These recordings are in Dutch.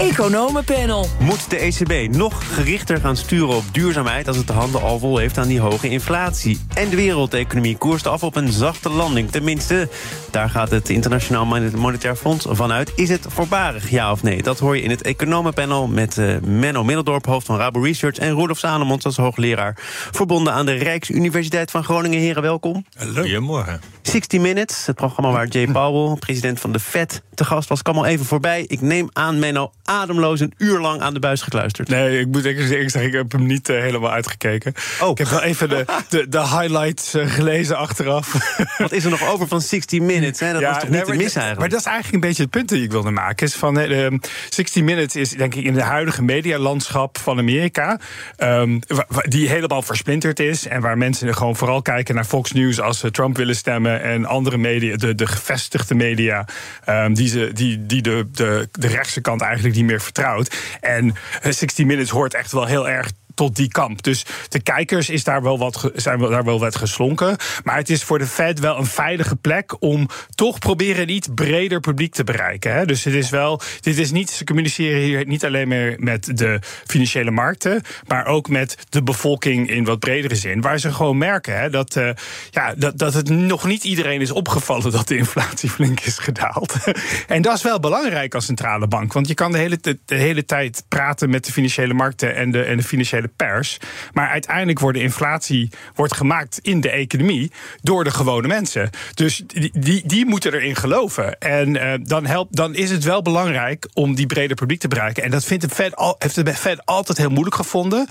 Economenpanel. Moet de ECB nog gerichter gaan sturen op duurzaamheid als het de handen al vol heeft aan die hoge inflatie? En de wereldeconomie koerst af op een zachte landing. Tenminste, daar gaat het Internationaal Monetair Fonds vanuit. Is het voorbarig, ja of nee? Dat hoor je in het Economenpanel met uh, Menno Middeldorp, hoofd van Rabo Research... en Roelof Sanemons als hoogleraar verbonden aan de Rijksuniversiteit van Groningen. Heren, welkom. Goedemorgen. 60 Minutes, het programma waar Jay Powell, president van de Fed, te gast was, kwam al even voorbij. Ik neem aan, Menno, ademloos een uur lang aan de buis gekluisterd. Nee, ik moet eerlijk zeggen, ik heb hem niet uh, helemaal uitgekeken. Oh. Ik heb wel even de, de, de highlights uh, gelezen achteraf. Wat is er nog over van 60 Minutes? Hè? Dat ja, was toch niet te mis eigenlijk? Maar dat is eigenlijk een beetje het punt dat ik wilde maken. Is van, uh, 60 Minutes is denk ik in het huidige medialandschap van Amerika... Um, die helemaal versplinterd is... en waar mensen gewoon vooral kijken naar Fox News... als ze Trump willen stemmen en andere media, de, de gevestigde media... Um, die, ze, die, die de, de, de rechtse kant eigenlijk niet meer vertrouwt. En 60 Minutes hoort echt wel heel erg tot die kamp. Dus de kijkers is daar wel wat, zijn daar wel wat geslonken. Maar het is voor de Fed wel een veilige plek om toch proberen een iets breder publiek te bereiken. Hè? Dus het is wel, dit is niet, ze communiceren hier niet alleen meer met de financiële markten, maar ook met de bevolking in wat bredere zin. Waar ze gewoon merken hè, dat, uh, ja, dat, dat het nog niet iedereen is opgevallen dat de inflatie flink is gedaald. en dat is wel belangrijk als centrale bank. Want je kan de hele, de hele tijd praten met de financiële markten en de, en de financiële pers. Maar uiteindelijk wordt de inflatie wordt gemaakt in de economie door de gewone mensen. Dus die, die, die moeten erin geloven. En uh, dan, helpt, dan is het wel belangrijk om die brede publiek te bereiken. En dat vindt de Fed heeft de Fed altijd heel moeilijk gevonden.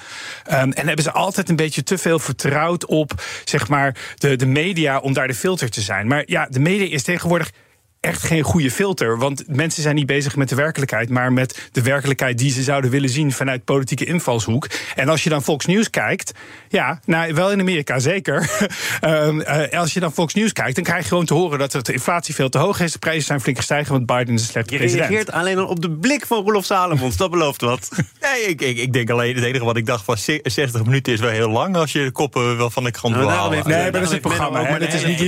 Um, en hebben ze altijd een beetje te veel vertrouwd op zeg maar, de, de media om daar de filter te zijn. Maar ja, de media is tegenwoordig echt geen goede filter. Want mensen zijn niet bezig met de werkelijkheid, maar met de werkelijkheid die ze zouden willen zien vanuit politieke invalshoek. En als je dan Fox News kijkt, ja, nou wel in Amerika zeker. um, uh, als je dan Fox News kijkt, dan krijg je gewoon te horen dat de inflatie veel te hoog is. De prijzen zijn flink gestegen, want Biden is een slechte je president. Je reageert alleen al op de blik van Rolof Salomons, dat belooft wat. nee, ik, ik, ik, denk alleen, het enige wat ik dacht was 60 minuten is wel heel lang als je de koppen wel van de krant wil halen. Nee, maar dat is het programma. Maar dat is niet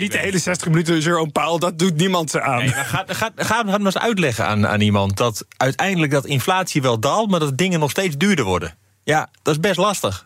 niet de hele 60 minuten Jerome Powell, dat doet niemand Nee, ga, ga, ga, ga maar eens uitleggen aan, aan iemand dat uiteindelijk dat inflatie wel daalt, maar dat dingen nog steeds duurder worden. Ja, dat is best lastig.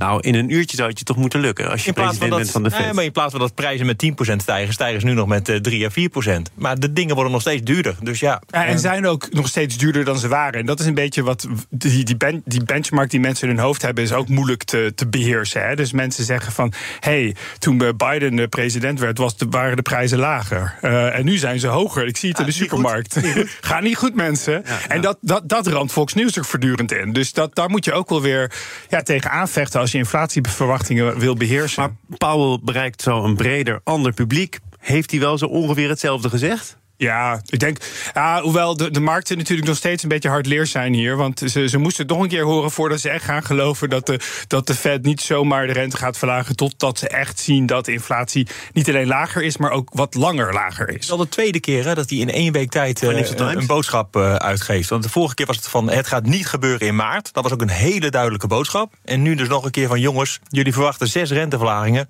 Nou, in een uurtje zou het je toch moeten lukken als je president dat, bent van de Fed. Nee, maar in plaats van dat prijzen met 10% stijgen, stijgen ze nu nog met uh, 3 à 4%. Maar de dingen worden nog steeds duurder. Dus ja, ja en zijn ook nog steeds duurder dan ze waren. En dat is een beetje wat die, die, ben, die benchmark die mensen in hun hoofd hebben, is ook moeilijk te, te beheersen. Hè? Dus mensen zeggen van hey, toen Biden de president werd, was de, waren de prijzen lager. Uh, en nu zijn ze hoger. Ik zie het Ah, in de niet supermarkt. goed. Niet goed. Ga niet goed, mensen. En dat, dat, dat ramt Fox News er voortdurend in. Dus dat, daar moet je ook wel weer ja, tegen aanvechten als je inflatieverwachtingen wil beheersen. Maar Powell bereikt zo een breder ander publiek. Heeft hij wel zo ongeveer hetzelfde gezegd? Ja, ik denk. Ja, hoewel de, de markten natuurlijk nog steeds een beetje hardleer zijn hier. Want ze, ze moesten het nog een keer horen voordat ze echt gaan geloven dat de, dat de Fed niet zomaar de rente gaat verlagen. Totdat ze echt zien dat de inflatie niet alleen lager is, maar ook wat langer lager is. Het is al de tweede keer hè, dat hij in één week tijd uh, Times? een boodschap uh, uitgeeft. Want de vorige keer was het van het gaat niet gebeuren in maart. Dat was ook een hele duidelijke boodschap. En nu dus nog een keer van jongens, jullie verwachten zes renteverlagingen.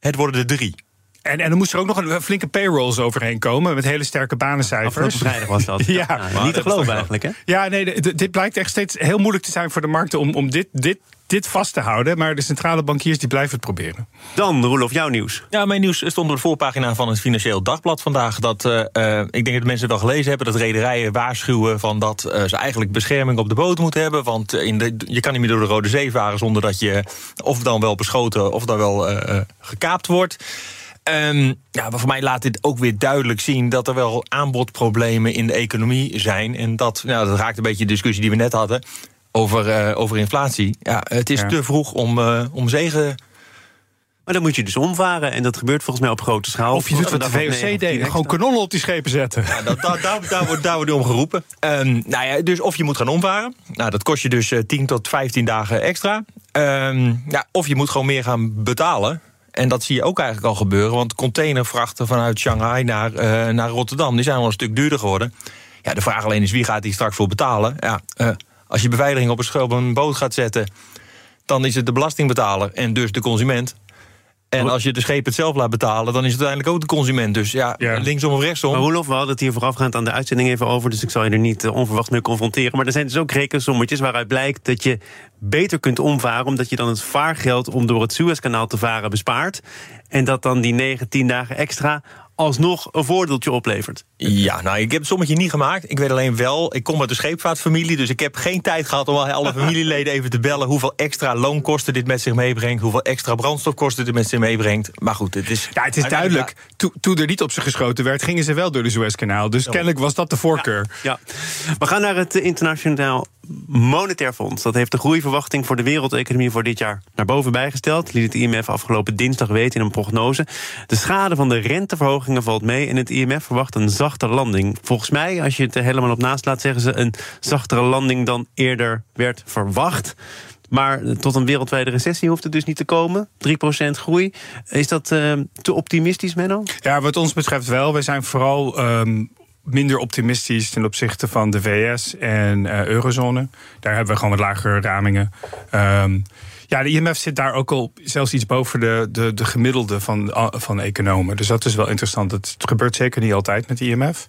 Het worden er drie. En, en er moest er ook nog een flinke payrolls overheen komen met hele sterke Afgelopen banencijfers. vrijdag was dat. Ja. Nou, niet te geloven eigenlijk, hè? Ja, nee, de- de- dit blijkt echt steeds heel moeilijk te zijn voor de markten om, om dit, dit, dit vast te houden. Maar de centrale bankiers die blijven het proberen. Dan, Roelof, jouw nieuws. Ja, mijn nieuws stond op de voorpagina van het Financieel Dagblad vandaag. Dat, eh, eh, ik denk dat mensen wel gelezen hebben dat rederijen waarschuwen van dat eh, ze eigenlijk bescherming op de boot moeten hebben. Want in de, je kan niet meer door de Rode Zee varen zonder dat je of dan wel beschoten of dan wel eh, eh, gekaapt wordt. Ehm, ja, maar voor mij laat dit ook weer duidelijk zien dat er wel aanbodproblemen in de economie zijn. En dat, nou, dat raakt een beetje de discussie die we net hadden over, eh, over inflatie. Ja, het is Ja. te vroeg om, eh, om zegen Maar dan moet je dus omvaren. En dat gebeurt volgens mij op grote schaal. Of je doet wat de VOC 9 deed, gewoon kanonnen op die schepen zetten. Ja, dat, daar, daar, daar, wordt, daar wordt om geroepen. Ehm, nou ja, dus of je moet gaan omvaren. Nou, dat kost je dus eh, 10 tot 15 dagen extra. Ehm, ja, of je moet gewoon meer gaan betalen. En dat zie je ook eigenlijk al gebeuren. Want containervrachten vanuit Shanghai naar, uh, naar Rotterdam... die zijn al een stuk duurder geworden. Ja, de vraag alleen is wie gaat die straks voor betalen. Ja, uh, als je beveiliging op een, op een boot gaat zetten... dan is het de belastingbetaler en dus de consument. En als je de schepen het zelf laat betalen, dan is het uiteindelijk ook de consument. Dus ja, linksom of rechtsom. Maar Roelof, we hadden het hier voorafgaand aan de uitzending even over... dus ik zal je er niet uh, onverwacht mee confronteren. Maar er zijn dus ook rekensommetjes waaruit blijkt dat je beter kunt omvaren... omdat je dan het vaargeld om door het Suezkanaal te varen bespaart. En dat dan die 9, 10 dagen extra alsnog een voordeeltje oplevert. Ja, nou, ik heb het sommetje niet gemaakt. Ik weet alleen wel, ik kom uit de scheepvaartfamilie... dus ik heb geen tijd gehad om alle familieleden even te bellen... hoeveel extra loonkosten dit met zich meebrengt... hoeveel extra brandstofkosten dit met zich meebrengt. Maar goed, het is... Ja, het is duidelijk. Toen er niet op ze geschoten werd, gingen ze wel door de Suezkanaal. Dus kennelijk was dat de voorkeur. Ja, ja. We gaan naar het internationaal Monetair Fonds. Dat heeft de groeiverwachting voor de wereldeconomie voor dit jaar naar boven bijgesteld. Liet het IMF afgelopen dinsdag weten in een prognose. De schade van de renteverhogingen valt mee en het IMF verwacht een zachte landing. Volgens mij, als je het er helemaal op naast laat, zeggen ze een zachtere landing dan eerder werd verwacht. Maar tot een wereldwijde recessie hoeft het dus niet te komen. 3% groei. Is dat uh, te optimistisch, Menno? Ja, wat ons betreft wel. We zijn vooral um, minder optimistisch ten opzichte van de VS en uh, eurozone. Daar hebben we gewoon wat lagere ramingen. Um, ja, de IMF zit daar ook al zelfs iets boven de, de, de gemiddelde van, van economen. Dus dat is wel interessant. Het gebeurt zeker niet altijd met de IMF.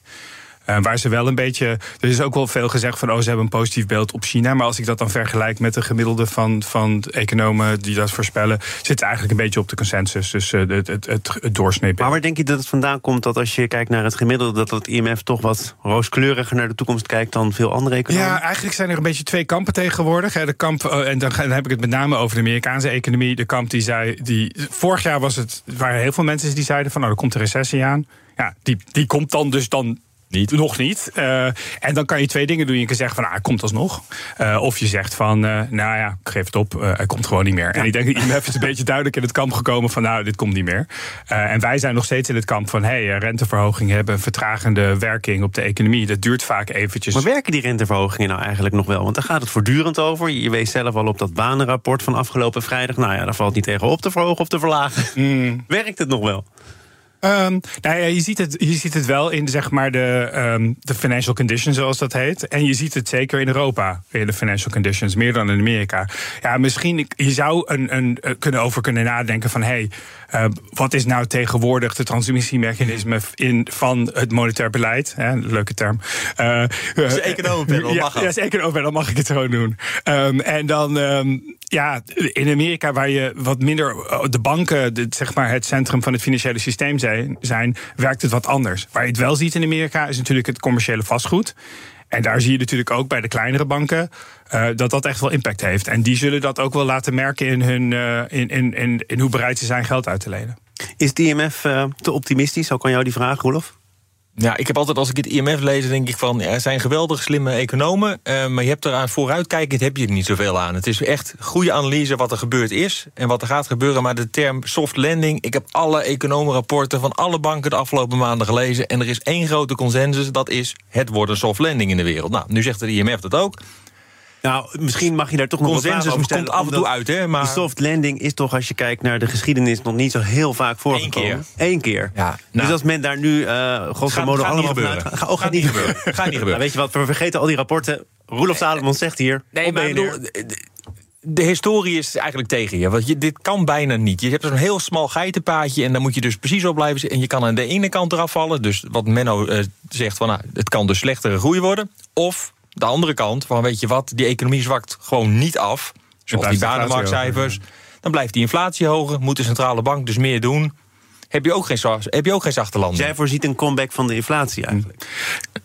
Uh, waar ze wel een beetje. Er is ook wel veel gezegd van. Oh, ze hebben een positief beeld op China. Maar als ik dat dan vergelijk met de gemiddelde van, van economen die dat voorspellen. zit eigenlijk een beetje op de consensus. Dus uh, het, het, het, het doorsnee. Maar waar denk je dat het vandaan komt dat als je kijkt naar het gemiddelde. dat het IMF toch wat rooskleuriger naar de toekomst kijkt dan veel andere economen? Ja, eigenlijk zijn er een beetje twee kampen tegenwoordig. De kamp, en dan, dan heb ik het met name over de Amerikaanse economie. De kamp die zei. Die, vorig jaar was het, waren heel veel mensen die zeiden van. Nou, er komt een recessie aan. Ja, die, die komt dan dus dan niet. Nog niet. Uh, en dan kan je twee dingen doen. Je kan zeggen van, ah, hij komt alsnog. Uh, of je zegt van, uh, nou ja, ik geef het op, hij komt gewoon niet meer. Ja. En ik denk dat IMF is een beetje duidelijk in het kamp gekomen van, nou, dit komt niet meer. en wij zijn nog steeds in het kamp van, hé, hey, renteverhogingen hebben een vertragende werking op de economie. Dat duurt vaak eventjes. Maar werken die renteverhogingen nou eigenlijk nog wel? Want daar gaat het voortdurend over. Je wees zelf al op dat banenrapport van afgelopen vrijdag. Nou ja, daar valt niet tegen op te verhogen of te verlagen. Mm. Werkt het nog wel? Um, nou ja, je ziet, het, je ziet het wel in zeg maar de, um, de financial conditions, zoals dat heet. En je ziet het zeker in Europa, in de financial conditions, meer dan in Amerika. Ja, misschien, je zou een, een, eh, kunnen over kunnen nadenken van... hey, uh, wat is nou tegenwoordig de transmissiemechanisme in, van het monetair beleid? Hè, leuke term. Uh, uh, is economenpanel, mag Ja, is economenpanel, mag ik het gewoon doen. Um, en dan... Um, ja, in Amerika, waar je wat minder. de banken, de, zeg maar het centrum van het financiële systeem zijn, zijn, werkt het wat anders. Waar je het wel ziet in Amerika is natuurlijk het commerciële vastgoed. En daar zie je natuurlijk ook bij de kleinere banken uh, dat dat echt wel impact heeft. En die zullen dat ook wel laten merken in, hun, uh, in, in, in, hoe bereid ze zijn geld uit te lenen. Is het IMF uh, te optimistisch? Ook aan jou die vraag, Rolof? Ja, ik heb altijd als ik het IMF lees, denk ik van... Er zijn geweldig slimme economen, uh, maar je hebt eraan vooruitkijkend... heb je er niet zoveel aan. Het is echt goede analyse wat er gebeurd is en wat er gaat gebeuren. Maar de term soft landing, ik heb alle economenrapporten... van alle banken de afgelopen maanden gelezen... en er is één grote consensus, dat is het wordt een soft landing in de wereld. Nou, nu zegt de IMF dat ook... Nou, misschien mag je daar toch nog Consensus een vraag komt af en toe uit, hè? Maar... Die soft landing is toch, als je kijkt naar de geschiedenis... nog niet zo heel vaak voorgekomen. Eén keer. Eén keer. Ja, dus nou, dus als men daar nu uh, grosso modo allemaal gebeuren. Gaat, oh, gaat, niet gebeuren. gaat niet gebeuren. Nou, weet je wat, we vergeten al die rapporten. Roelof Salomon zegt hier... Nee, maar bedoel, de historie is eigenlijk tegen je. Want je, dit kan bijna niet. Je hebt zo'n heel smal geitenpaadje en daar moet je dus precies op blijven zitten. En je kan aan de ene kant eraf vallen. Dus wat Menno uh, zegt, van, nou, het kan dus slechtere groei worden. Of de andere kant, van weet je wat, die economie zwakt gewoon niet af. Zoals die banenmarktcijfers. Dan blijft die inflatie hoger, moet de centrale bank dus meer doen. Heb je ook geen, heb je ook geen zachte landen. Jij voorziet een comeback van de inflatie eigenlijk.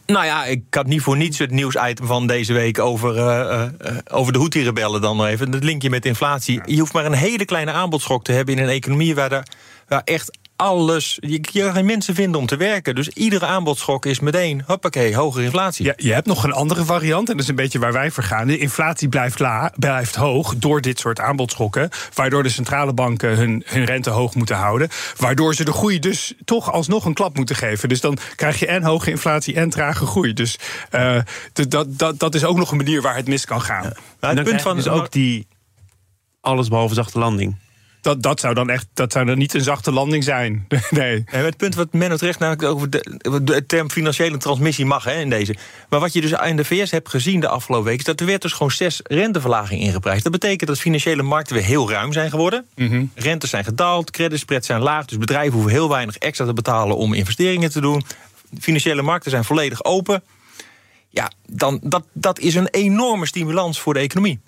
Nou ja, ik had niet voor niets het nieuwsitem van deze week over, uh, uh, over de Houthi-rebellen dan nog even. Het linkje met inflatie. Je hoeft maar een hele kleine aanbodschok te hebben in een economie waar, er, waar echt alles. Je, je geen mensen vinden om te werken. Dus iedere aanbodschok is meteen, hoppakee, hogere inflatie. Ja, je hebt nog een andere variant, en dat is een beetje waar wij voor gaan. De inflatie blijft, la, blijft hoog door dit soort aanbodschokken. Waardoor de centrale banken hun, hun rente hoog moeten houden. Waardoor ze de groei dus toch alsnog een klap moeten geven. Dus dan krijg je en hoge inflatie en trage groei. Dus uh, dat, dat, dat is ook nog een manier waar het mis kan gaan. Ja. Het punt van is dus ook die allesbehalve zachte landing. Dat, dat zou dan echt dat zou dan niet een zachte landing zijn. nee. Het punt wat Menno terecht namelijk over de, de term financiële transmissie mag hè, in deze. Maar wat je dus in de VS hebt gezien de afgelopen week, is dat er werd dus gewoon zes renteverlagingen ingeprijsd. Dat betekent dat financiële markten weer heel ruim zijn geworden. Mhm. Rentes zijn gedaald, creditspreads zijn laag, dus bedrijven hoeven heel weinig extra te betalen om investeringen te doen. Financiële markten zijn volledig open. Ja, dan, dat, dat is een enorme stimulans voor de economie.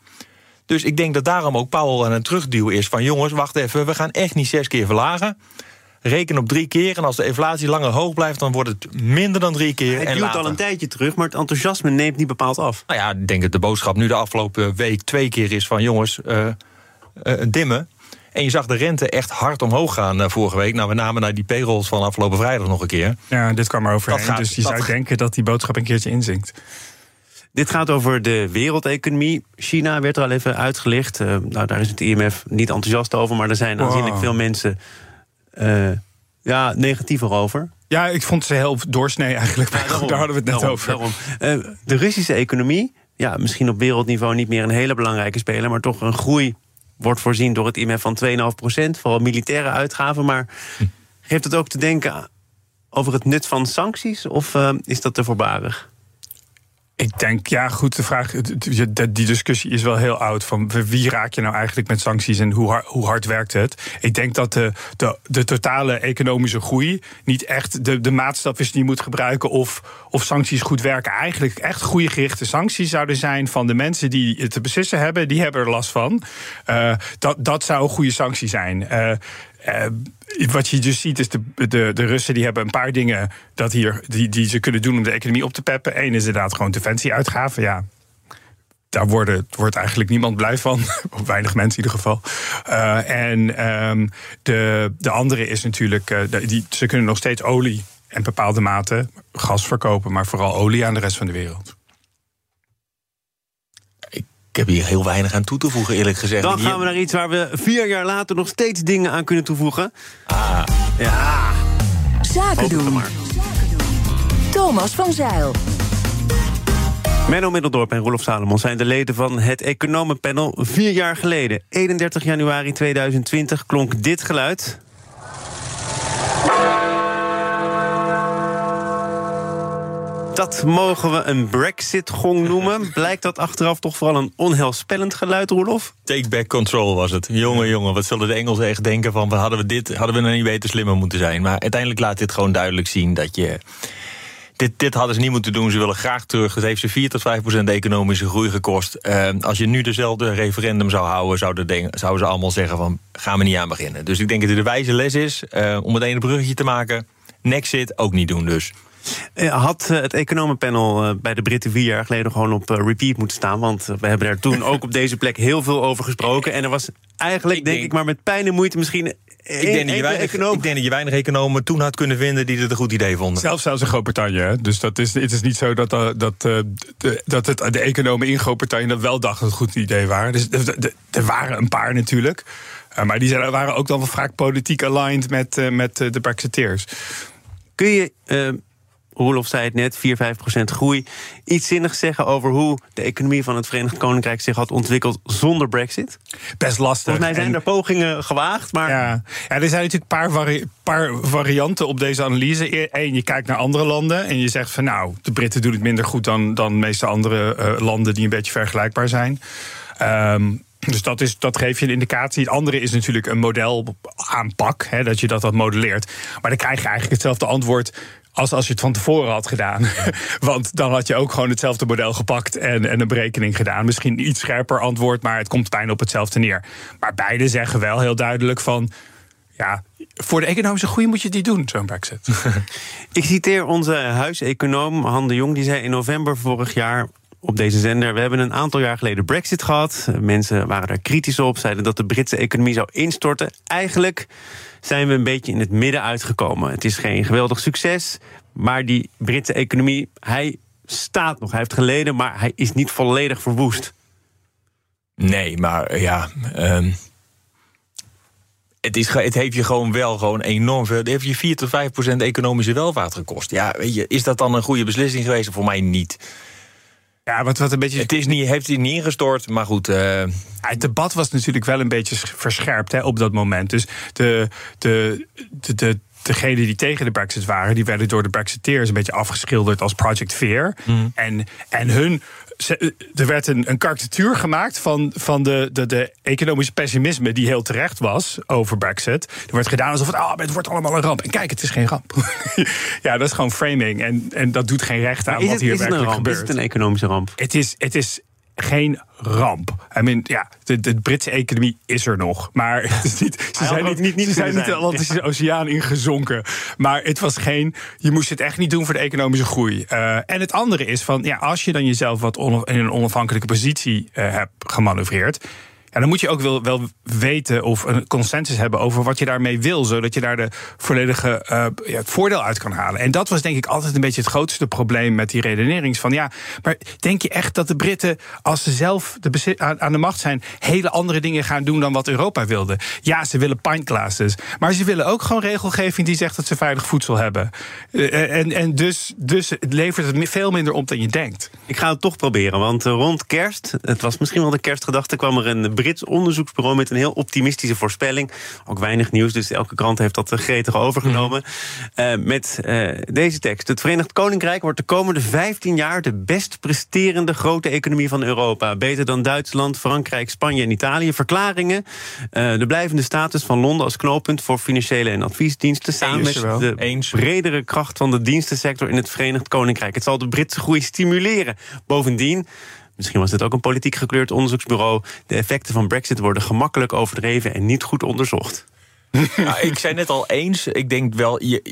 Dus ik denk dat daarom ook Powell aan het terugduwen is van... jongens, wacht even, we gaan echt niet zes keer verlagen. Reken op drie keer en als de inflatie langer hoog blijft... dan wordt het minder dan drie keer Het duurt al een tijdje terug, maar het enthousiasme neemt niet bepaald af. Nou ja, ik denk dat de boodschap nu de afgelopen week twee keer is van... jongens, eh, eh, dimmen. En je zag de rente echt hard omhoog gaan eh, vorige week. Nou, we namen naar die payrolls van afgelopen vrijdag nog een keer. Ja, dit kwam er overheen. Dat gaat- dus je dat zou denken dat die boodschap een keertje inzinkt. Dit gaat over de wereldeconomie. China werd er al even uitgelicht. Eh, nou, daar is het IMF niet enthousiast over, maar er zijn Wow. aanzienlijk veel mensen eh, ja, negatiever over. Ja, ik vond ze heel doorsnee eigenlijk. Daar hadden we het net Daarom, over. daarom. Eh, de Russische economie, ja, misschien op wereldniveau niet meer een hele belangrijke speler, maar toch een groei wordt voorzien door het IMF van 2,5 procent, vooral militaire uitgaven. Maar geeft het ook te denken over het nut van sancties, of is dat te voorbarig? Ik denk, ja, goed, de vraag. Die discussie is wel heel oud. Van wie raak je nou eigenlijk met sancties en hoe hard, hoe hard werkt het? Ik denk dat de, de, de totale economische groei niet echt de, de maatstaf is die je moet gebruiken of, of sancties goed werken. Eigenlijk echt goede gerichte sancties zouden zijn van de mensen die het te beslissen hebben, die hebben er last van. Eh, dat, dat zou een goede sanctie zijn. Eh, wat je dus ziet is de, de, de Russen die hebben een paar dingen dat hier, die, die ze kunnen doen om de economie op te peppen. Eén is inderdaad gewoon defensieuitgaven. Ja, daar worden, wordt eigenlijk niemand blij van. Weinig mensen in ieder geval. Eh, en ehm, de, de andere is natuurlijk, eh, die, ze kunnen nog steeds olie en bepaalde mate gas verkopen, maar vooral olie aan de rest van de wereld. Ik heb hier heel weinig aan toe te voegen, eerlijk gezegd. Dan gaan we naar iets waar we vier jaar later nog steeds dingen aan kunnen toevoegen. Ah, Ja, Zaken doen. Thomas van Zeil. Menno Middeldorp en Roelof Salomon zijn de leden van het Economenpanel. Vier jaar geleden, 31 januari 2020, klonk dit geluid. Dat mogen we een Brexit-gong noemen. Blijkt dat achteraf toch vooral een onheilspellend geluid, Roelof? take back control was het. Jongen, jongen, wat zullen de Engelsen echt denken van... hadden we dit, hadden we nou niet beter slimmer moeten zijn. Maar uiteindelijk laat dit gewoon duidelijk zien dat je... Dit, dit hadden ze niet moeten doen. Ze willen graag terug. Het heeft ze 4 tot 5 procent economische groei gekost. Eh, als je nu dezelfde referendum zou houden, zouden, de- zouden ze allemaal zeggen van gaan we niet aan beginnen. Dus ik denk dat het de wijze les is eh, om meteen een bruggetje te maken. Nexit ook niet doen dus. Eh, Had eh, het economenpanel eh, bij de Britten vier jaar geleden gewoon op eh, repeat moeten staan? Want we hebben daar toen ook op deze plek heel veel over gesproken. En er was eigenlijk, Ik denk, denk- ik, maar met pijn en moeite misschien. Ik denk, dat je weinig, ik denk dat je weinig economen toen had kunnen vinden die het een goed idee vonden. Zelfs zelfs in Groot-Brittannië. hè. Dus dat is, het is niet zo dat, dat, eh, de, dat het, de economen in Groot-Brittannië dat wel dachten dat het een goed idee waren. Dus er- er- er waren een paar natuurlijk. Eh, maar die zijn, waren ook dan wel vaak politiek aligned met, eh, met de Brexiteers. Kun je, Roelof zei het net, 4, 5 procent groei. Iets zinnigs zeggen over hoe de economie van het Verenigd Koninkrijk zich had ontwikkeld zonder Brexit? Best lastig. Volgens mij zijn En- er pogingen gewaagd, maar. Ja. ja, er zijn natuurlijk een paar, vari- paar varianten op deze analyse. Eén, je kijkt naar andere landen en je zegt van nou, de Britten doen het minder goed dan, dan de meeste andere eh, landen die een beetje vergelijkbaar zijn. Ehm, dus dat, is, dat geeft je een indicatie. Het andere is natuurlijk een model aanpak, hè, dat je dat wat modelleert. Maar dan krijg je eigenlijk hetzelfde antwoord als als je het van tevoren had gedaan. Want dan had je ook gewoon hetzelfde model gepakt en, en een berekening gedaan. Misschien een iets scherper antwoord, maar het komt bijna op hetzelfde neer. Maar beide zeggen wel heel duidelijk van... ja, voor de economische groei moet je die doen, zo'n brexit. Ik citeer onze huiseconoom Han de Jong. Die zei in november vorig jaar op deze zender... we hebben een aantal jaar geleden Brexit gehad. Mensen waren daar kritisch op, zeiden dat de Britse economie zou instorten. Eigenlijk zijn we een beetje in het midden uitgekomen. Het is geen geweldig succes, maar die Britse economie... hij staat nog, hij heeft geleden, maar hij is niet volledig verwoest. Nee, maar eh, ja. ehm, het, is, het heeft je gewoon wel gewoon enorm veel. Het heeft je 4 tot 5 procent economische welvaart gekost. Ja, weet je, is dat dan een goede beslissing geweest? Voor mij niet. Ja, wat, wat een beetje. Het is niet, heeft hij niet ingestort, maar goed. Uh... Ja, het debat was natuurlijk wel een beetje verscherpt hè, op dat moment. Dus de, de, de, de degenen die tegen de Brexit waren, die werden door de Brexiteers een beetje afgeschilderd als Project Fear. Mm. En, en hun er werd een, een karikatuur gemaakt van, van de, de, de economische pessimisme die heel terecht was over Brexit. Er werd gedaan alsof het, ah, het wordt allemaal een ramp. En kijk, het is geen ramp. ja, dat is gewoon framing. En, en dat doet geen recht aan wat hier werkelijk gebeurt. Is het een economische ramp? Het is, het is geen ramp. I mean, ja, de, de Britse economie is er nog. Maar het is niet, ze zijn niet, niet, niet, ze zijn niet de Atlantische Oceaan ingezonken. Maar het was geen. Je moest het echt niet doen voor de economische groei. Uh, en het andere is van ja, als je dan jezelf wat in een onafhankelijke positie uh, hebt gemanoeuvreerd en dan moet je ook wel, wel weten of een consensus hebben over wat je daarmee wil, zodat je daar de volledige uh, ja, het voordeel uit kan halen. En dat was denk ik altijd een beetje het grootste probleem met die redenerings van ja, maar denk je echt dat de Britten, als ze zelf de aan, de macht zijn, hele andere dingen gaan doen dan wat Europa wilde? Ja, ze willen pint glasses, maar ze willen ook gewoon regelgeving die zegt dat ze veilig voedsel hebben. Uh, en en dus, dus het levert het veel minder op dan je denkt. Ik ga het toch proberen, want rond kerst, het was misschien wel de kerstgedachte, kwam er een Brits onderzoeksbureau met een heel optimistische voorspelling. Ook weinig nieuws, dus elke krant heeft dat gretig overgenomen. Mhm. Uh, met uh, deze tekst. Het Verenigd Koninkrijk wordt de komende 15 jaar de best presterende grote economie van Europa. Beter dan Duitsland, Frankrijk, Spanje en Italië. Verklaringen. Uh, de blijvende status van Londen als knooppunt voor financiële en adviesdiensten. Samen met de Eens. bredere kracht van de dienstensector in het Verenigd Koninkrijk. Het zal de Britse groei stimuleren. Bovendien misschien was dit ook een politiek gekleurd onderzoeksbureau. De effecten van Brexit worden gemakkelijk overdreven en niet goed onderzocht. Nou, ik zei net al eens, ik denk wel, je,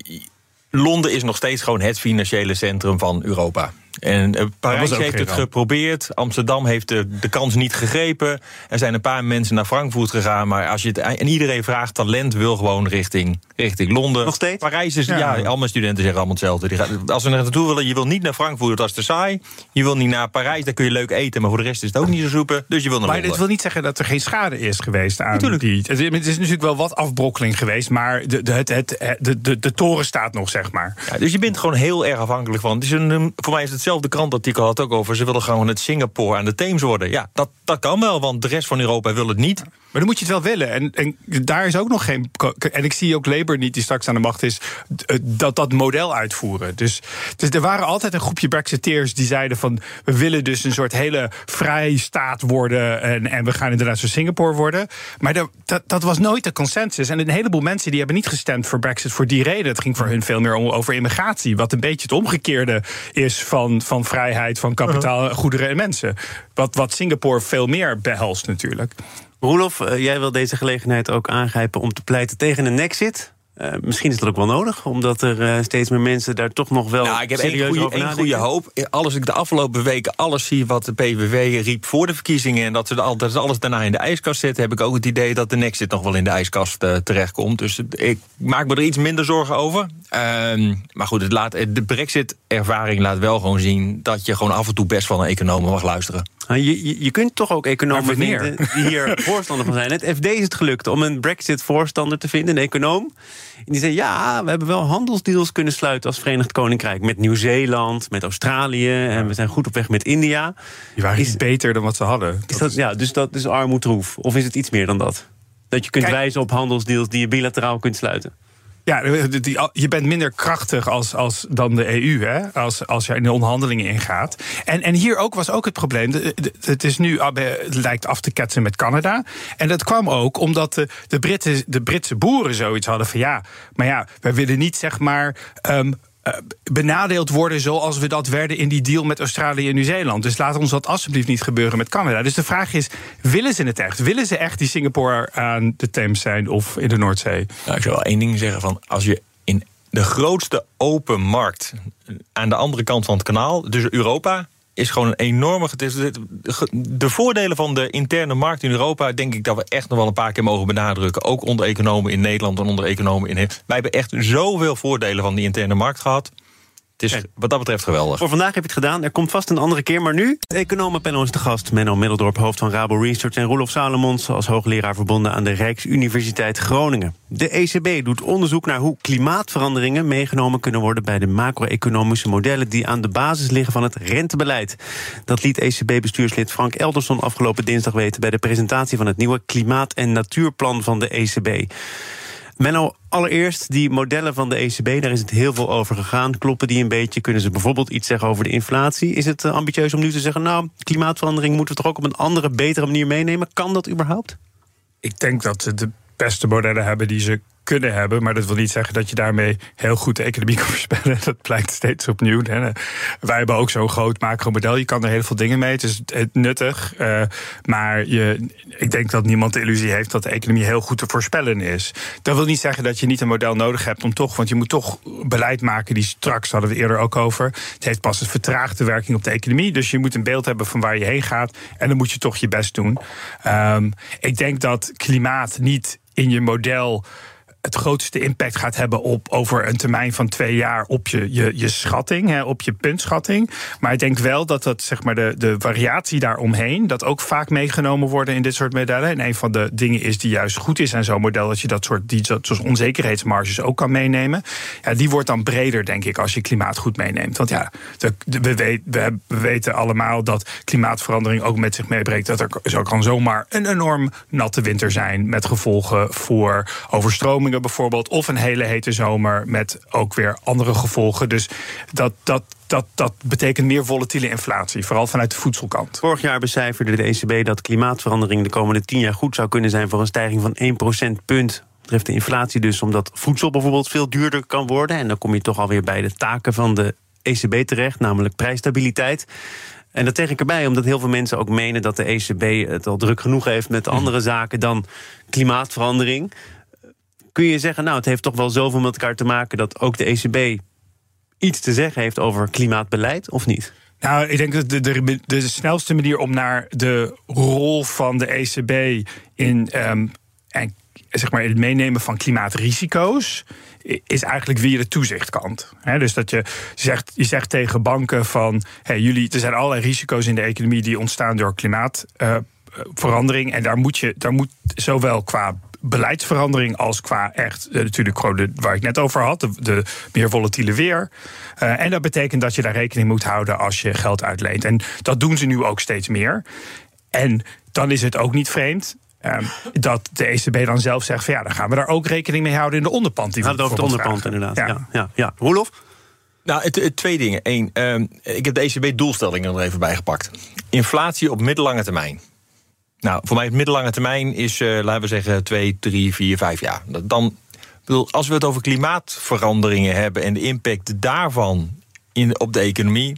Londen is nog steeds gewoon het financiële centrum van Europa. En uh, Parijs heeft het geprobeerd. Amsterdam heeft de, de kans niet gegrepen. Er zijn een paar mensen naar Frankfurt gegaan. Maar als je het, en iedereen vraagt, talent wil gewoon richting, richting Londen. Nog steeds? Parijs is, ja, ja al mijn studenten zeggen allemaal hetzelfde. Die als ze naar naartoe willen, je wil niet naar Frankfurt, dat is te saai. Je wil niet naar Parijs, daar kun je leuk eten. Maar voor de rest is het ook niet zo. Dus je wil naar maar dit wil niet zeggen dat er geen schade is geweest aan Natuurlijk. die... Het is natuurlijk wel wat afbrokkeling geweest. Maar de, de, het, het, de, de, de toren staat nog, zeg maar. Ja, dus je bent gewoon heel erg afhankelijk van. Het is een, voor mij is het hetzelfde krantartikel had ook over... ze willen gewoon het Singapore aan de Theems worden. Ja, dat, dat kan wel, want de rest van Europa wil het niet. Maar dan moet je het wel willen. En, en daar is ook nog geen. En ik zie ook Labour niet, die straks aan de macht is, eh, dat dat model uitvoeren. Dus, dus er waren altijd een groepje Brexiteers die zeiden van. We willen dus een soort hele vrije staat worden. En, en we gaan inderdaad zo Singapore worden. Maar dat, dat, dat was nooit de consensus. En een heleboel mensen die hebben niet gestemd voor Brexit voor die reden. Het ging voor hun veel meer over immigratie. Wat een beetje het omgekeerde is van, van vrijheid, van kapitaal, uh-huh. goederen en mensen. Wat, wat Singapore veel meer behelst natuurlijk. Roelof, uh, jij wil deze gelegenheid ook aangrijpen om te pleiten tegen een nexit. Uh, misschien is dat ook wel nodig, omdat er uh, steeds meer mensen daar toch nog wel. Nou, ik heb één goede, één goede hoop. Alles ik de afgelopen weken alles zie wat de PVV riep voor de verkiezingen. en dat ze alles daarna in de ijskast zetten. heb ik ook het idee dat de Nexit nog wel in de ijskast uh, terechtkomt. Dus ik maak me er iets minder zorgen over. Ehm, maar goed, het laat, de Brexit-ervaring laat wel gewoon zien dat je gewoon af en toe best van een economen mag luisteren. Nou, je, je, je, kunt toch ook economen vinden die hier voorstander van zijn. Het FD is het gelukt om een Brexit-voorstander te vinden, een econoom. En die zei: Ja, we hebben wel handelsdeals kunnen sluiten als Verenigd Koninkrijk. Met Nieuw-Zeeland, met Australië. En we zijn goed op weg met India. Die waren iets beter dan wat ze hadden. Is dat, ja, dus dat is armoedroef. Of is het iets meer dan dat? Dat je kunt wijzen op handelsdeals die je bilateraal kunt sluiten. Ja, je bent minder krachtig als, als dan de EU, hè? Als, als je in de onderhandelingen ingaat. En, en hier ook was ook het probleem. Het is nu het lijkt af te ketsen met Canada. En dat kwam ook omdat de, de, Britten, de Britse boeren zoiets hadden van ja, maar ja, wij willen niet zeg maar. Ehm, eh, benadeeld worden zoals we dat werden in die deal met Australië en Nieuw-Zeeland. Dus laat ons dat alsjeblieft niet gebeuren met Canada. Dus de vraag is, willen ze het echt? Willen ze echt die Singapore aan de Theems zijn of in de Noordzee? Nou, ik zou wel één ding zeggen van, als je in de grootste open markt aan de andere kant van het kanaal, dus Europa, is gewoon een enorme. De voordelen van de interne markt in Europa, denk ik dat we echt nog wel een paar keer mogen benadrukken. Ook onder economen in Nederland en onder economen in. Wij hebben echt zoveel voordelen van die interne markt gehad. Het is wat dat betreft geweldig. Voor vandaag heb je het gedaan. Er komt vast een andere keer. Maar nu, economenpanel is de gast. Menno Middeldorp, hoofd van Rabo Research... en Roelof Salomons als hoogleraar verbonden aan de Rijksuniversiteit Groningen. De ECB doet onderzoek naar hoe klimaatveranderingen meegenomen kunnen worden... bij de macro-economische modellen die aan de basis liggen van het rentebeleid. Dat liet ECB-bestuurslid Frank Elderson afgelopen dinsdag weten... bij de presentatie van het nieuwe klimaat- en natuurplan van de ECB. Menno, allereerst die modellen van de ECB, daar is het heel veel over gegaan. Kloppen die een beetje? Kunnen ze bijvoorbeeld iets zeggen over de inflatie? Is het eh, ambitieus om nu te zeggen, nou, klimaatverandering moeten we toch ook op een andere, betere manier meenemen? Kan dat überhaupt? Ik denk dat ze de beste modellen hebben die ze kunnen hebben. Maar dat wil niet zeggen dat je daarmee heel goed de economie kan voorspellen. Dat blijkt steeds opnieuw. Hè. Wij hebben ook zo'n groot macro-model. Je kan er heel veel dingen mee. Het is nuttig. Uh, maar je, ik denk dat niemand de illusie heeft dat de economie heel goed te voorspellen is. Dat wil niet zeggen dat je niet een model nodig hebt om toch. Want je moet toch beleid maken die straks hadden we eerder ook over. Het heeft pas een vertraagde werking op de economie. Dus je moet een beeld hebben van waar je heen gaat. En dan moet je toch je best doen. Um, ik denk dat klimaat niet in je model het grootste impact gaat hebben op over een termijn van twee jaar op je, je, je schatting, hè, op je puntschatting. Maar ik denk wel dat dat, zeg maar, de, de variatie daaromheen, dat ook vaak meegenomen worden in dit soort modellen. En een van de dingen is die juist goed is aan zo'n model, dat je dat soort die, zoals onzekerheidsmarges ook kan meenemen. Ja, die wordt dan breder, denk ik, als je klimaat goed meeneemt. Want ja, we, we, weten allemaal dat klimaatverandering ook met zich meebrengt dat er zo kan zomaar een enorm natte winter zijn met gevolgen voor bijvoorbeeld. Of een hele hete zomer met ook weer andere gevolgen. Dus dat, dat, dat, dat betekent meer volatiele inflatie, vooral vanuit de voedselkant. Vorig jaar becijferde de ECB dat klimaatverandering de komende 10 jaar goed zou kunnen zijn voor een stijging van 1 procentpunt. Betreft de inflatie dus, omdat voedsel bijvoorbeeld veel duurder kan worden. En dan kom je toch alweer bij de taken van de ECB terecht, namelijk prijsstabiliteit. En dat zeg ik erbij, omdat heel veel mensen ook menen dat de ECB het al druk genoeg heeft met mhm. andere zaken dan klimaatverandering. Kun je zeggen, nou, het heeft toch wel zoveel met elkaar te maken dat ook de ECB iets te zeggen heeft over klimaatbeleid, of niet? Nou, ik denk dat de, de, de snelste manier om naar de rol van de ECB in um, en, zeg maar, het meenemen van klimaatrisico's is eigenlijk via de toezichtkant. dus dat je zegt, je zegt tegen banken van hey, jullie, er zijn allerlei risico's in de economie die ontstaan door klimaatverandering. en daar moet je daar moet zowel qua beleidsverandering als qua echt, uh, natuurlijk gewoon waar ik net over had, de, de meer volatiele weer. Uh, en dat betekent dat je daar rekening moet houden als je geld uitleent. En dat doen ze nu ook steeds meer. En dan is het ook niet vreemd Um, dat de ECB dan zelf zegt: van ja, dan gaan we daar ook rekening mee houden in de onderpand. Die we over de onderpand, inderdaad. Ja. Ja, ja, ja. Roelof? Nou, het, het, twee dingen. Eén, um, ik heb de ECB-doelstellingen er even bij gepakt. Inflatie op middellange termijn. Nou, voor mij het middellange termijn is, uh, laten we zeggen, twee, drie, vier, vijf jaar. Dan, bedoel, als we het over klimaatveranderingen hebben en de impact daarvan in, op de economie,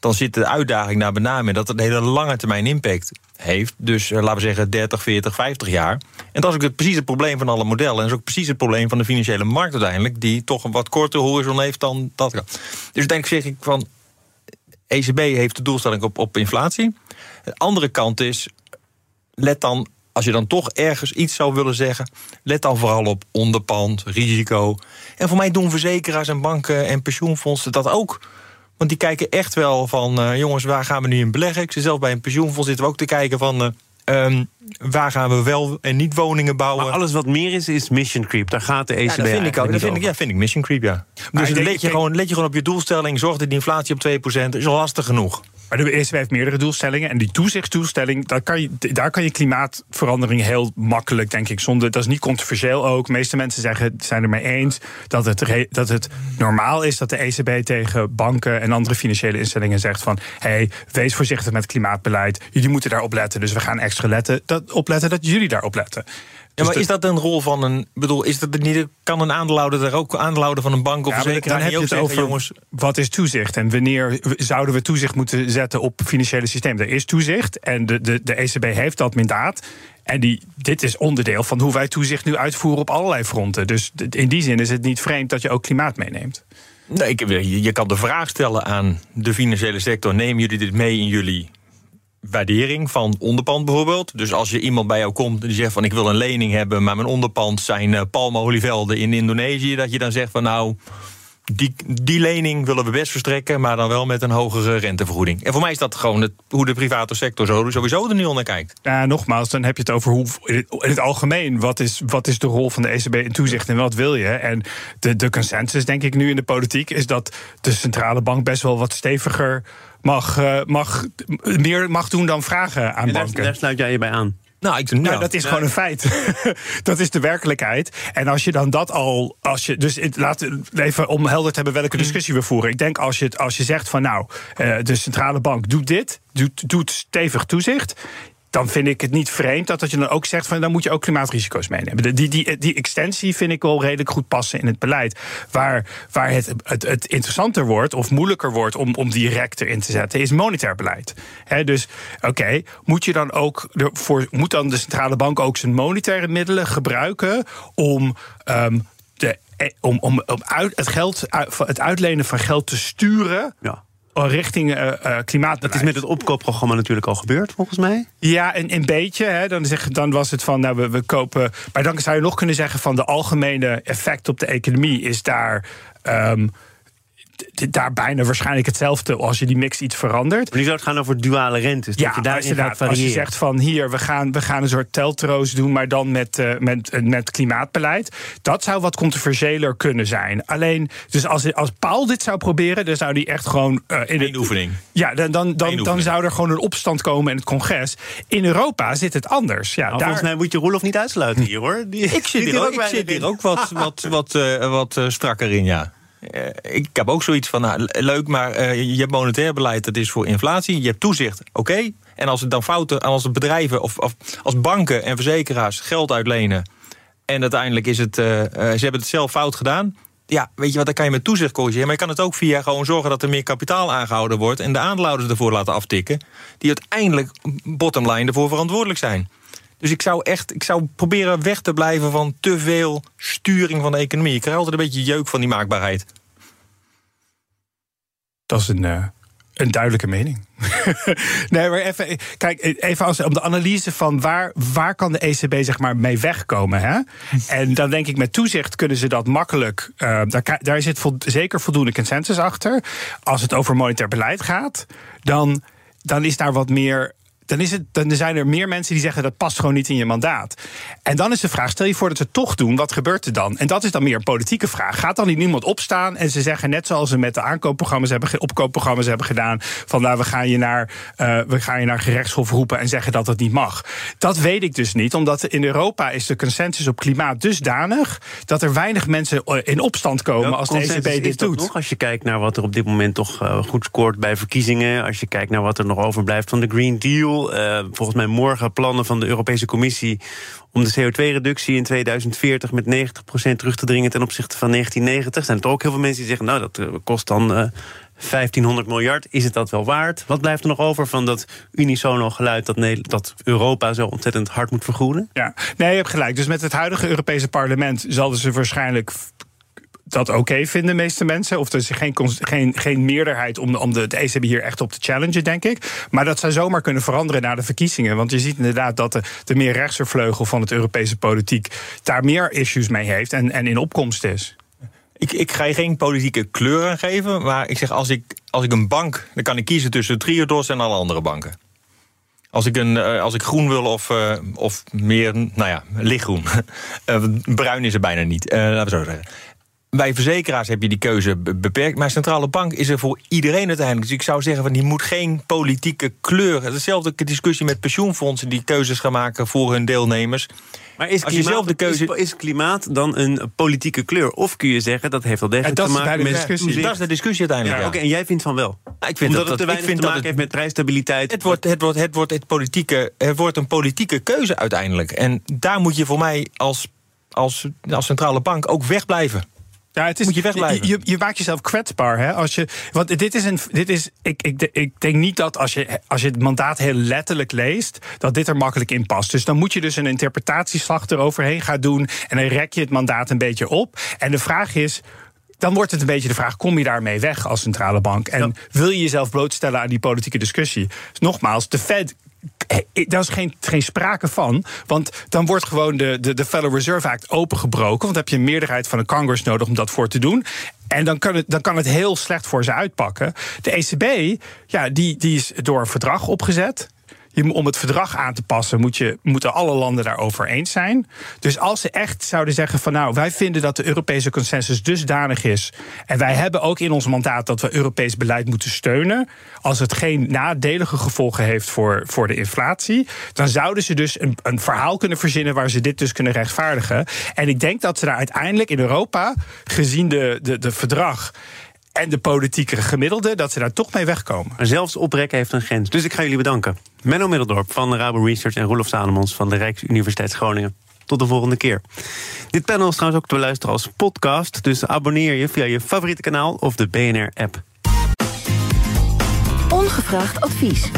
dan zit de uitdaging naar met name dat het een hele lange termijn impact heeft. Dus uh, laten we zeggen 30, 40, 50 jaar. En dat is ook precies het probleem van alle modellen. En dat is ook precies het probleem van de financiële markt uiteindelijk, die toch een wat kortere horizon heeft dan dat. Dus denk zeg ik van. ECB heeft de doelstelling op, op inflatie. De andere kant is, let dan, als je dan toch ergens iets zou willen zeggen, let dan vooral op onderpand, risico. En voor mij doen verzekeraars en banken en pensioenfondsen dat ook. Want die kijken echt wel van, uh, jongens, waar gaan we nu in beleggen? Ik zit zelf bij een pensioenfonds zitten we ook te kijken van... Uh, um, waar gaan we wel en niet woningen bouwen? Maar alles wat meer is, is mission creep. Daar gaat de ECB ja, dat vind ik ook. Dat vind ik, ja, vind ik mission creep, ja. Maar dus let je, gewoon, let je gewoon op je doelstelling. Zorg dat die inflatie op 2% is al lastig genoeg. Maar de ECB heeft meerdere doelstellingen. En die toezichtsdoelstelling, daar kan je, daar kan je klimaatverandering heel makkelijk, denk ik. Zonder, dat is niet controversieel ook. De meeste mensen zeggen, zijn er mee eens dat het, dat het normaal is dat de ECB tegen banken en andere financiële instellingen zegt van hey, wees voorzichtig met klimaatbeleid. Jullie moeten daarop letten. Dus we gaan extra letten, dat, opletten dat jullie daarop letten. Ja, maar dus is dat een rol van een. bedoel, is dat niet. Kan een aandeelhouder er ook aandeelhouder van een bank of ja, verzekeraar dan heb je het over jongens. Wat is toezicht en wanneer zouden we toezicht moeten zetten op financiële systemen? Er is toezicht en de, de, de ECB heeft dat mandaat. En die, dit is onderdeel van hoe wij toezicht nu uitvoeren op allerlei fronten. Dus in die zin is het niet vreemd dat je ook klimaat meeneemt. Nee, ik, je kan de vraag stellen aan de financiële sector: nemen jullie dit mee in jullie waardering van onderpand bijvoorbeeld. Dus als je iemand bij jou komt en die zegt van ik wil een lening hebben, maar mijn onderpand zijn uh, palmolievelden in Indonesië, dat je dan zegt van nou die, die lening willen we best verstrekken, maar dan wel met een hogere rentevergoeding. En voor mij is dat gewoon het, hoe de private sector zo, sowieso er nu al naar kijkt. Ja, nogmaals, dan heb je het over hoe in het, algemeen, wat is, wat is de rol van de ECB in toezicht en wat wil je? En de, de consensus, denk ik, nu in de politiek, is dat de centrale bank best wel wat steviger mag, uh, mag, meer mag doen dan vragen aan en daar, banken. daar sluit jij je bij aan. Nou, ik, Nou, dat is gewoon een feit. dat is de werkelijkheid. En als je dan dat al. Als je, dus het, laat even om helder te hebben welke discussie we voeren. Ik denk als je, als je zegt van nou, uh, de centrale bank doet dit, doet, doet stevig toezicht dan vind ik het niet vreemd dat, dat je dan ook zegt van dan moet je ook klimaatrisico's meenemen. Die, die, die extensie vind ik wel redelijk goed passen in het beleid. Waar, waar het, het, het interessanter wordt of moeilijker wordt om, om direct erin te zetten, is monetair beleid. Dus oké, moet je dan ook voor, moet dan de centrale bank ook zijn monetaire middelen gebruiken om. Um, de, om, om, om uit, het, geld, het uitlenen van geld te sturen ja richting uh, uh, klimaat. Dat is met het opkoopprogramma natuurlijk al gebeurd, volgens mij. Ja, een, een beetje. Hè. Dan, zeg, dan was het van, nou, we, we kopen... Maar dan zou je nog kunnen zeggen van de algemene effect op de economie is daar... Um, daar bijna waarschijnlijk hetzelfde als je die mix iets verandert. Maar nu zou het gaan over duale rentes. Ja, dat je daarin gaat variëren. als je zegt van hier, we gaan, we gaan een soort teltroos doen, maar dan met, uh, met, met klimaatbeleid. Dat zou wat controversiëler kunnen zijn. Alleen, dus als, als Paul dit zou proberen, dan zou die echt gewoon. Uh, in Eén oefening. Ja, dan, dan, dan, dan zou er gewoon een opstand komen in het congres. In Europa zit het anders. Ja, nou, daar... Volgens mij moet je Roelof niet uitsluiten hier hoor. Die, ik zit hier ook, ik zit hier ook wat, wat, wat, uh, wat uh, strakker in, ja. Uh, ik heb ook zoiets van, nou, leuk, maar uh, je hebt monetair beleid, dat is voor inflatie. Je hebt toezicht, oké. En als het dan fouten, als bedrijven of, of, als banken en verzekeraars geld uitlenen... en uiteindelijk is het, uh, ze hebben het zelf fout gedaan... ja, weet je wat, dan kan je met toezicht corrigeren. Maar je kan het ook via gewoon zorgen dat er meer kapitaal aangehouden wordt... en de aandeelhouders ervoor laten aftikken... die uiteindelijk, bottomline, ervoor verantwoordelijk zijn. Dus ik zou echt ik zou proberen weg te blijven van te veel sturing van de economie. Ik krijg altijd een beetje jeuk van die maakbaarheid. Dat is een, uh, een duidelijke mening. nee, maar even, kijk, even als, om de analyse van waar, waar kan de ECB zeg maar mee wegkomen. Hè? En dan denk ik met toezicht kunnen ze dat makkelijk. Uh, daar, daar zit zeker voldoende consensus achter. Als het over monetair beleid gaat, dan, dan is daar wat meer dan, is het, dan zijn er meer mensen die zeggen dat past gewoon niet in je mandaat. En dan is de vraag: stel je voor dat ze het toch doen, wat gebeurt er dan? En dat is dan meer een politieke vraag. Gaat dan niet niemand opstaan en ze zeggen, net zoals ze met de aankoopprogramma's hebben, opkoopprogramma's hebben gedaan, van nou, we gaan je naar, uh, we gaan je naar gerechtshof roepen en zeggen dat dat niet mag. Dat weet ik dus niet, omdat in Europa is de consensus op klimaat dusdanig dat er weinig mensen in opstand komen Welke als de ECB dit doet. Nog, als je kijkt naar wat er op dit moment toch uh, goed scoort bij verkiezingen, als je kijkt naar wat er nog overblijft van de Green Deal. Uh, volgens mij morgen plannen van de Europese Commissie om de CO2-reductie in 2040 met 90% terug te dringen ten opzichte van 1990. Zijn er ook heel veel mensen die zeggen, nou dat kost dan uh, 1500 miljard. Is het dat wel waard? Wat blijft er nog over van dat unisono geluid dat, dat Europa zo ontzettend hard moet vergroenen? Ja, nee, je hebt gelijk. Dus met het huidige Europese parlement zullen ze waarschijnlijk dat oké vinden, de meeste mensen. Of er is geen, geen, geen meerderheid om, om de, ECB hier echt op te challengen, denk ik. Maar dat zou zomaar kunnen veranderen na de verkiezingen. Want je ziet inderdaad dat de, de meer rechtse vleugel van het Europese politiek daar meer issues mee heeft en, en in opkomst is. Ik, ik ga je geen politieke kleur aan geven, maar ik zeg als ik, als ik een bank, dan kan ik kiezen tussen Triodos en alle andere banken. Als ik, een, als ik groen wil of, uh, of meer, nou ja, lichtgroen. uh, bruin is er bijna niet, laten we zo zeggen bij verzekeraars heb je die keuze beperkt. Maar centrale bank is er voor iedereen uiteindelijk. Dus ik zou zeggen, van die moet geen politieke kleur. Hetzelfde discussie met pensioenfondsen die keuzes gaan maken voor hun deelnemers. Maar is klimaat, de keuze... is, is, klimaat dan een politieke kleur? Of kun je zeggen dat heeft wel degelijk te maken met discussie. Dat is de discussie uiteindelijk. Ja, ja. Oké, okay, en jij vindt van wel? Ja, ik vind Omdat dat, het te weinig te maken heeft met prijsstabiliteit. Het wordt, het, wordt, het, wordt het, politieke, het wordt een politieke keuze uiteindelijk. En daar moet je voor mij als, als, als centrale bank ook wegblijven. Ja, het is, Moet je wegblijven. Je, je, maakt jezelf kwetsbaar. Hè? Als je, want dit is een. Dit is, ik, ik, ik denk niet dat als je, als je het mandaat heel letterlijk leest. dat dit er makkelijk in past. Dus dan moet je dus een interpretatieslag eroverheen gaan doen. en dan rek je het mandaat een beetje op. En de vraag is dan wordt het een beetje de vraag: kom je daarmee weg als centrale bank? En wil je jezelf blootstellen aan die politieke discussie? Dus nogmaals, de Fed daar is geen, geen sprake van. Want dan wordt gewoon de, de, de Federal Reserve Act opengebroken. Want dan heb je een meerderheid van een Congress nodig om dat voor te doen. En dan kan, het, dan kan het heel slecht voor ze uitpakken. De ECB, ja, die, die is door een verdrag opgezet om het verdrag aan te passen, moet je, moeten alle landen daarover eens zijn. Dus als ze echt zouden zeggen van nou, wij vinden dat de Europese consensus dusdanig is. En wij hebben ook in ons mandaat dat we Europees beleid moeten steunen. Als het geen nadelige gevolgen heeft voor, voor de inflatie. Dan zouden ze dus een, een verhaal kunnen verzinnen waar ze dit dus kunnen rechtvaardigen. En ik denk dat ze daar uiteindelijk in Europa, gezien de, de, de verdrag en de politieke gemiddelde, dat ze daar toch mee wegkomen. Maar zelfs oprekken heeft een grens. Dus ik ga jullie bedanken. Menno Middeldorp van de Rabo Research en Roelof Salomons van de Rijksuniversiteit Groningen. Tot de volgende keer. Dit panel is trouwens ook te luisteren als podcast. Dus abonneer je via je favoriete kanaal of de BNR-app. Ongevraagd advies.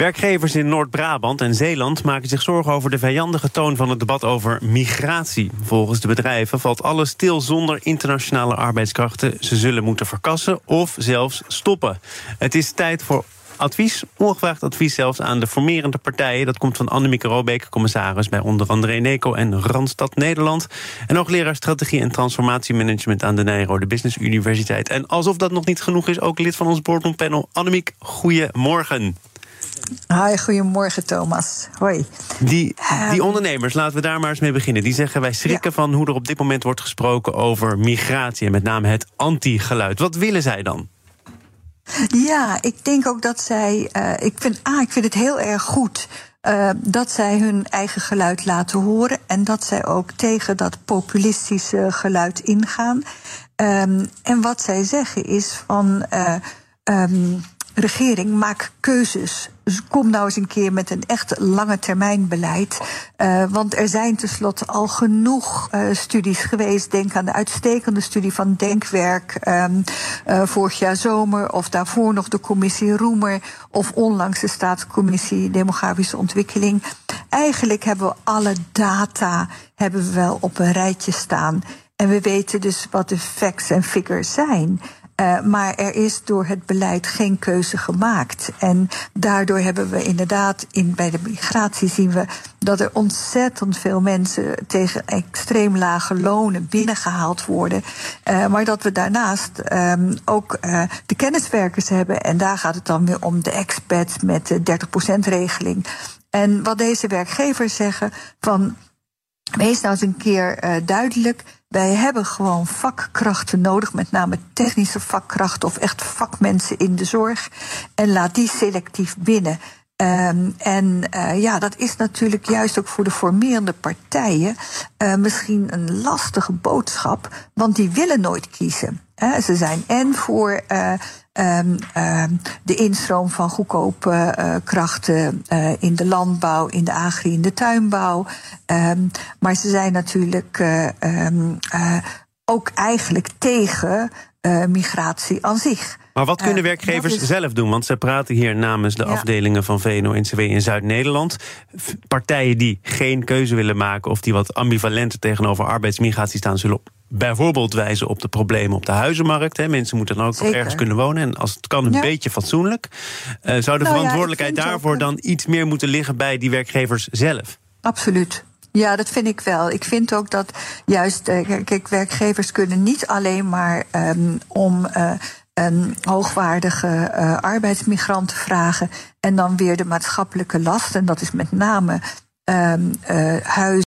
Werkgevers in Noord-Brabant en Zeeland maken zich zorgen over de vijandige toon van het debat over migratie. Volgens de bedrijven valt alles stil zonder internationale arbeidskrachten. Ze zullen moeten verkassen of zelfs stoppen. Het is tijd voor advies, ongevraagd advies zelfs aan de formerende partijen. Dat komt van Annemieke Robeek, commissaris bij onder andere Eneco en Randstad Nederland. En hoogleraar strategie en transformatiemanagement aan de Nijrode Business Universiteit. En alsof dat nog niet genoeg is, ook lid van ons boardroompanel. Annemiek, goedemorgen. Hi, goedemorgen Thomas. Hoi. Die, die ondernemers, laten we daar maar eens mee beginnen. Die zeggen wij schrikken van hoe er op dit moment wordt gesproken over migratie en met name het anti-geluid. Wat willen zij dan? Ja, ik denk ook dat zij. Uh, ik, vind, ah, ik vind het heel erg goed. Uh, dat zij hun eigen geluid laten horen en dat zij ook tegen dat populistische geluid ingaan. Um, en wat zij zeggen is van. Uh, um, regering, maak keuzes. Dus kom nou eens een keer met een echt lange termijn beleid. Uh, want er zijn tenslotte al genoeg uh, studies geweest. Denk aan de uitstekende studie van Denkwerk um, uh, vorig jaar zomer. Of daarvoor nog de commissie Roemer. Of onlangs de staatscommissie Demografische Ontwikkeling. Eigenlijk hebben we alle data hebben we wel op een rijtje staan. En we weten dus wat de facts en figures zijn. Uh, maar er is door het beleid geen keuze gemaakt. En daardoor hebben we inderdaad in, bij de migratie zien we dat er ontzettend veel mensen tegen extreem lage lonen binnengehaald worden. Uh, maar dat we daarnaast um, ook uh, de kenniswerkers hebben. En daar gaat het dan weer om de expats met de 30%-regeling. En wat deze werkgevers zeggen van. Wees nou eens een keer duidelijk. Wij hebben gewoon vakkrachten nodig, met name technische vakkrachten of echt vakmensen in de zorg. En laat die selectief binnen. Um, en uh, ja, dat is natuurlijk juist ook voor de formerende partijen uh, misschien een lastige boodschap, want die willen nooit kiezen. He, ze zijn en voor uh, um, um, de instroom van goedkope uh, krachten uh, in de landbouw, in de agri, in de tuinbouw. Um, maar ze zijn natuurlijk ook eigenlijk tegen migratie aan zich. Maar wat kunnen werkgevers is... zelf doen? Want ze praten hier namens de ja. afdelingen van VNO-NCW in Zuid-Nederland. Partijen die geen keuze willen maken of die wat ambivalenter tegenover arbeidsmigratie staan, zullen op bijvoorbeeld wijzen op de problemen op de huizenmarkt. Hè. Mensen moeten dan ook Zeker. ergens kunnen wonen. En als het kan, een ja. beetje fatsoenlijk. Uh, zou de nou verantwoordelijkheid ja, daarvoor dan iets meer moeten liggen bij die werkgevers zelf? Absoluut. Ja, dat vind ik wel. Ik vind ook dat juist, uh, kijk, werkgevers kunnen niet alleen maar um, om. Een hoogwaardige uh, arbeidsmigranten vragen. En dan weer de maatschappelijke last. En dat is met name um, uh, huizen.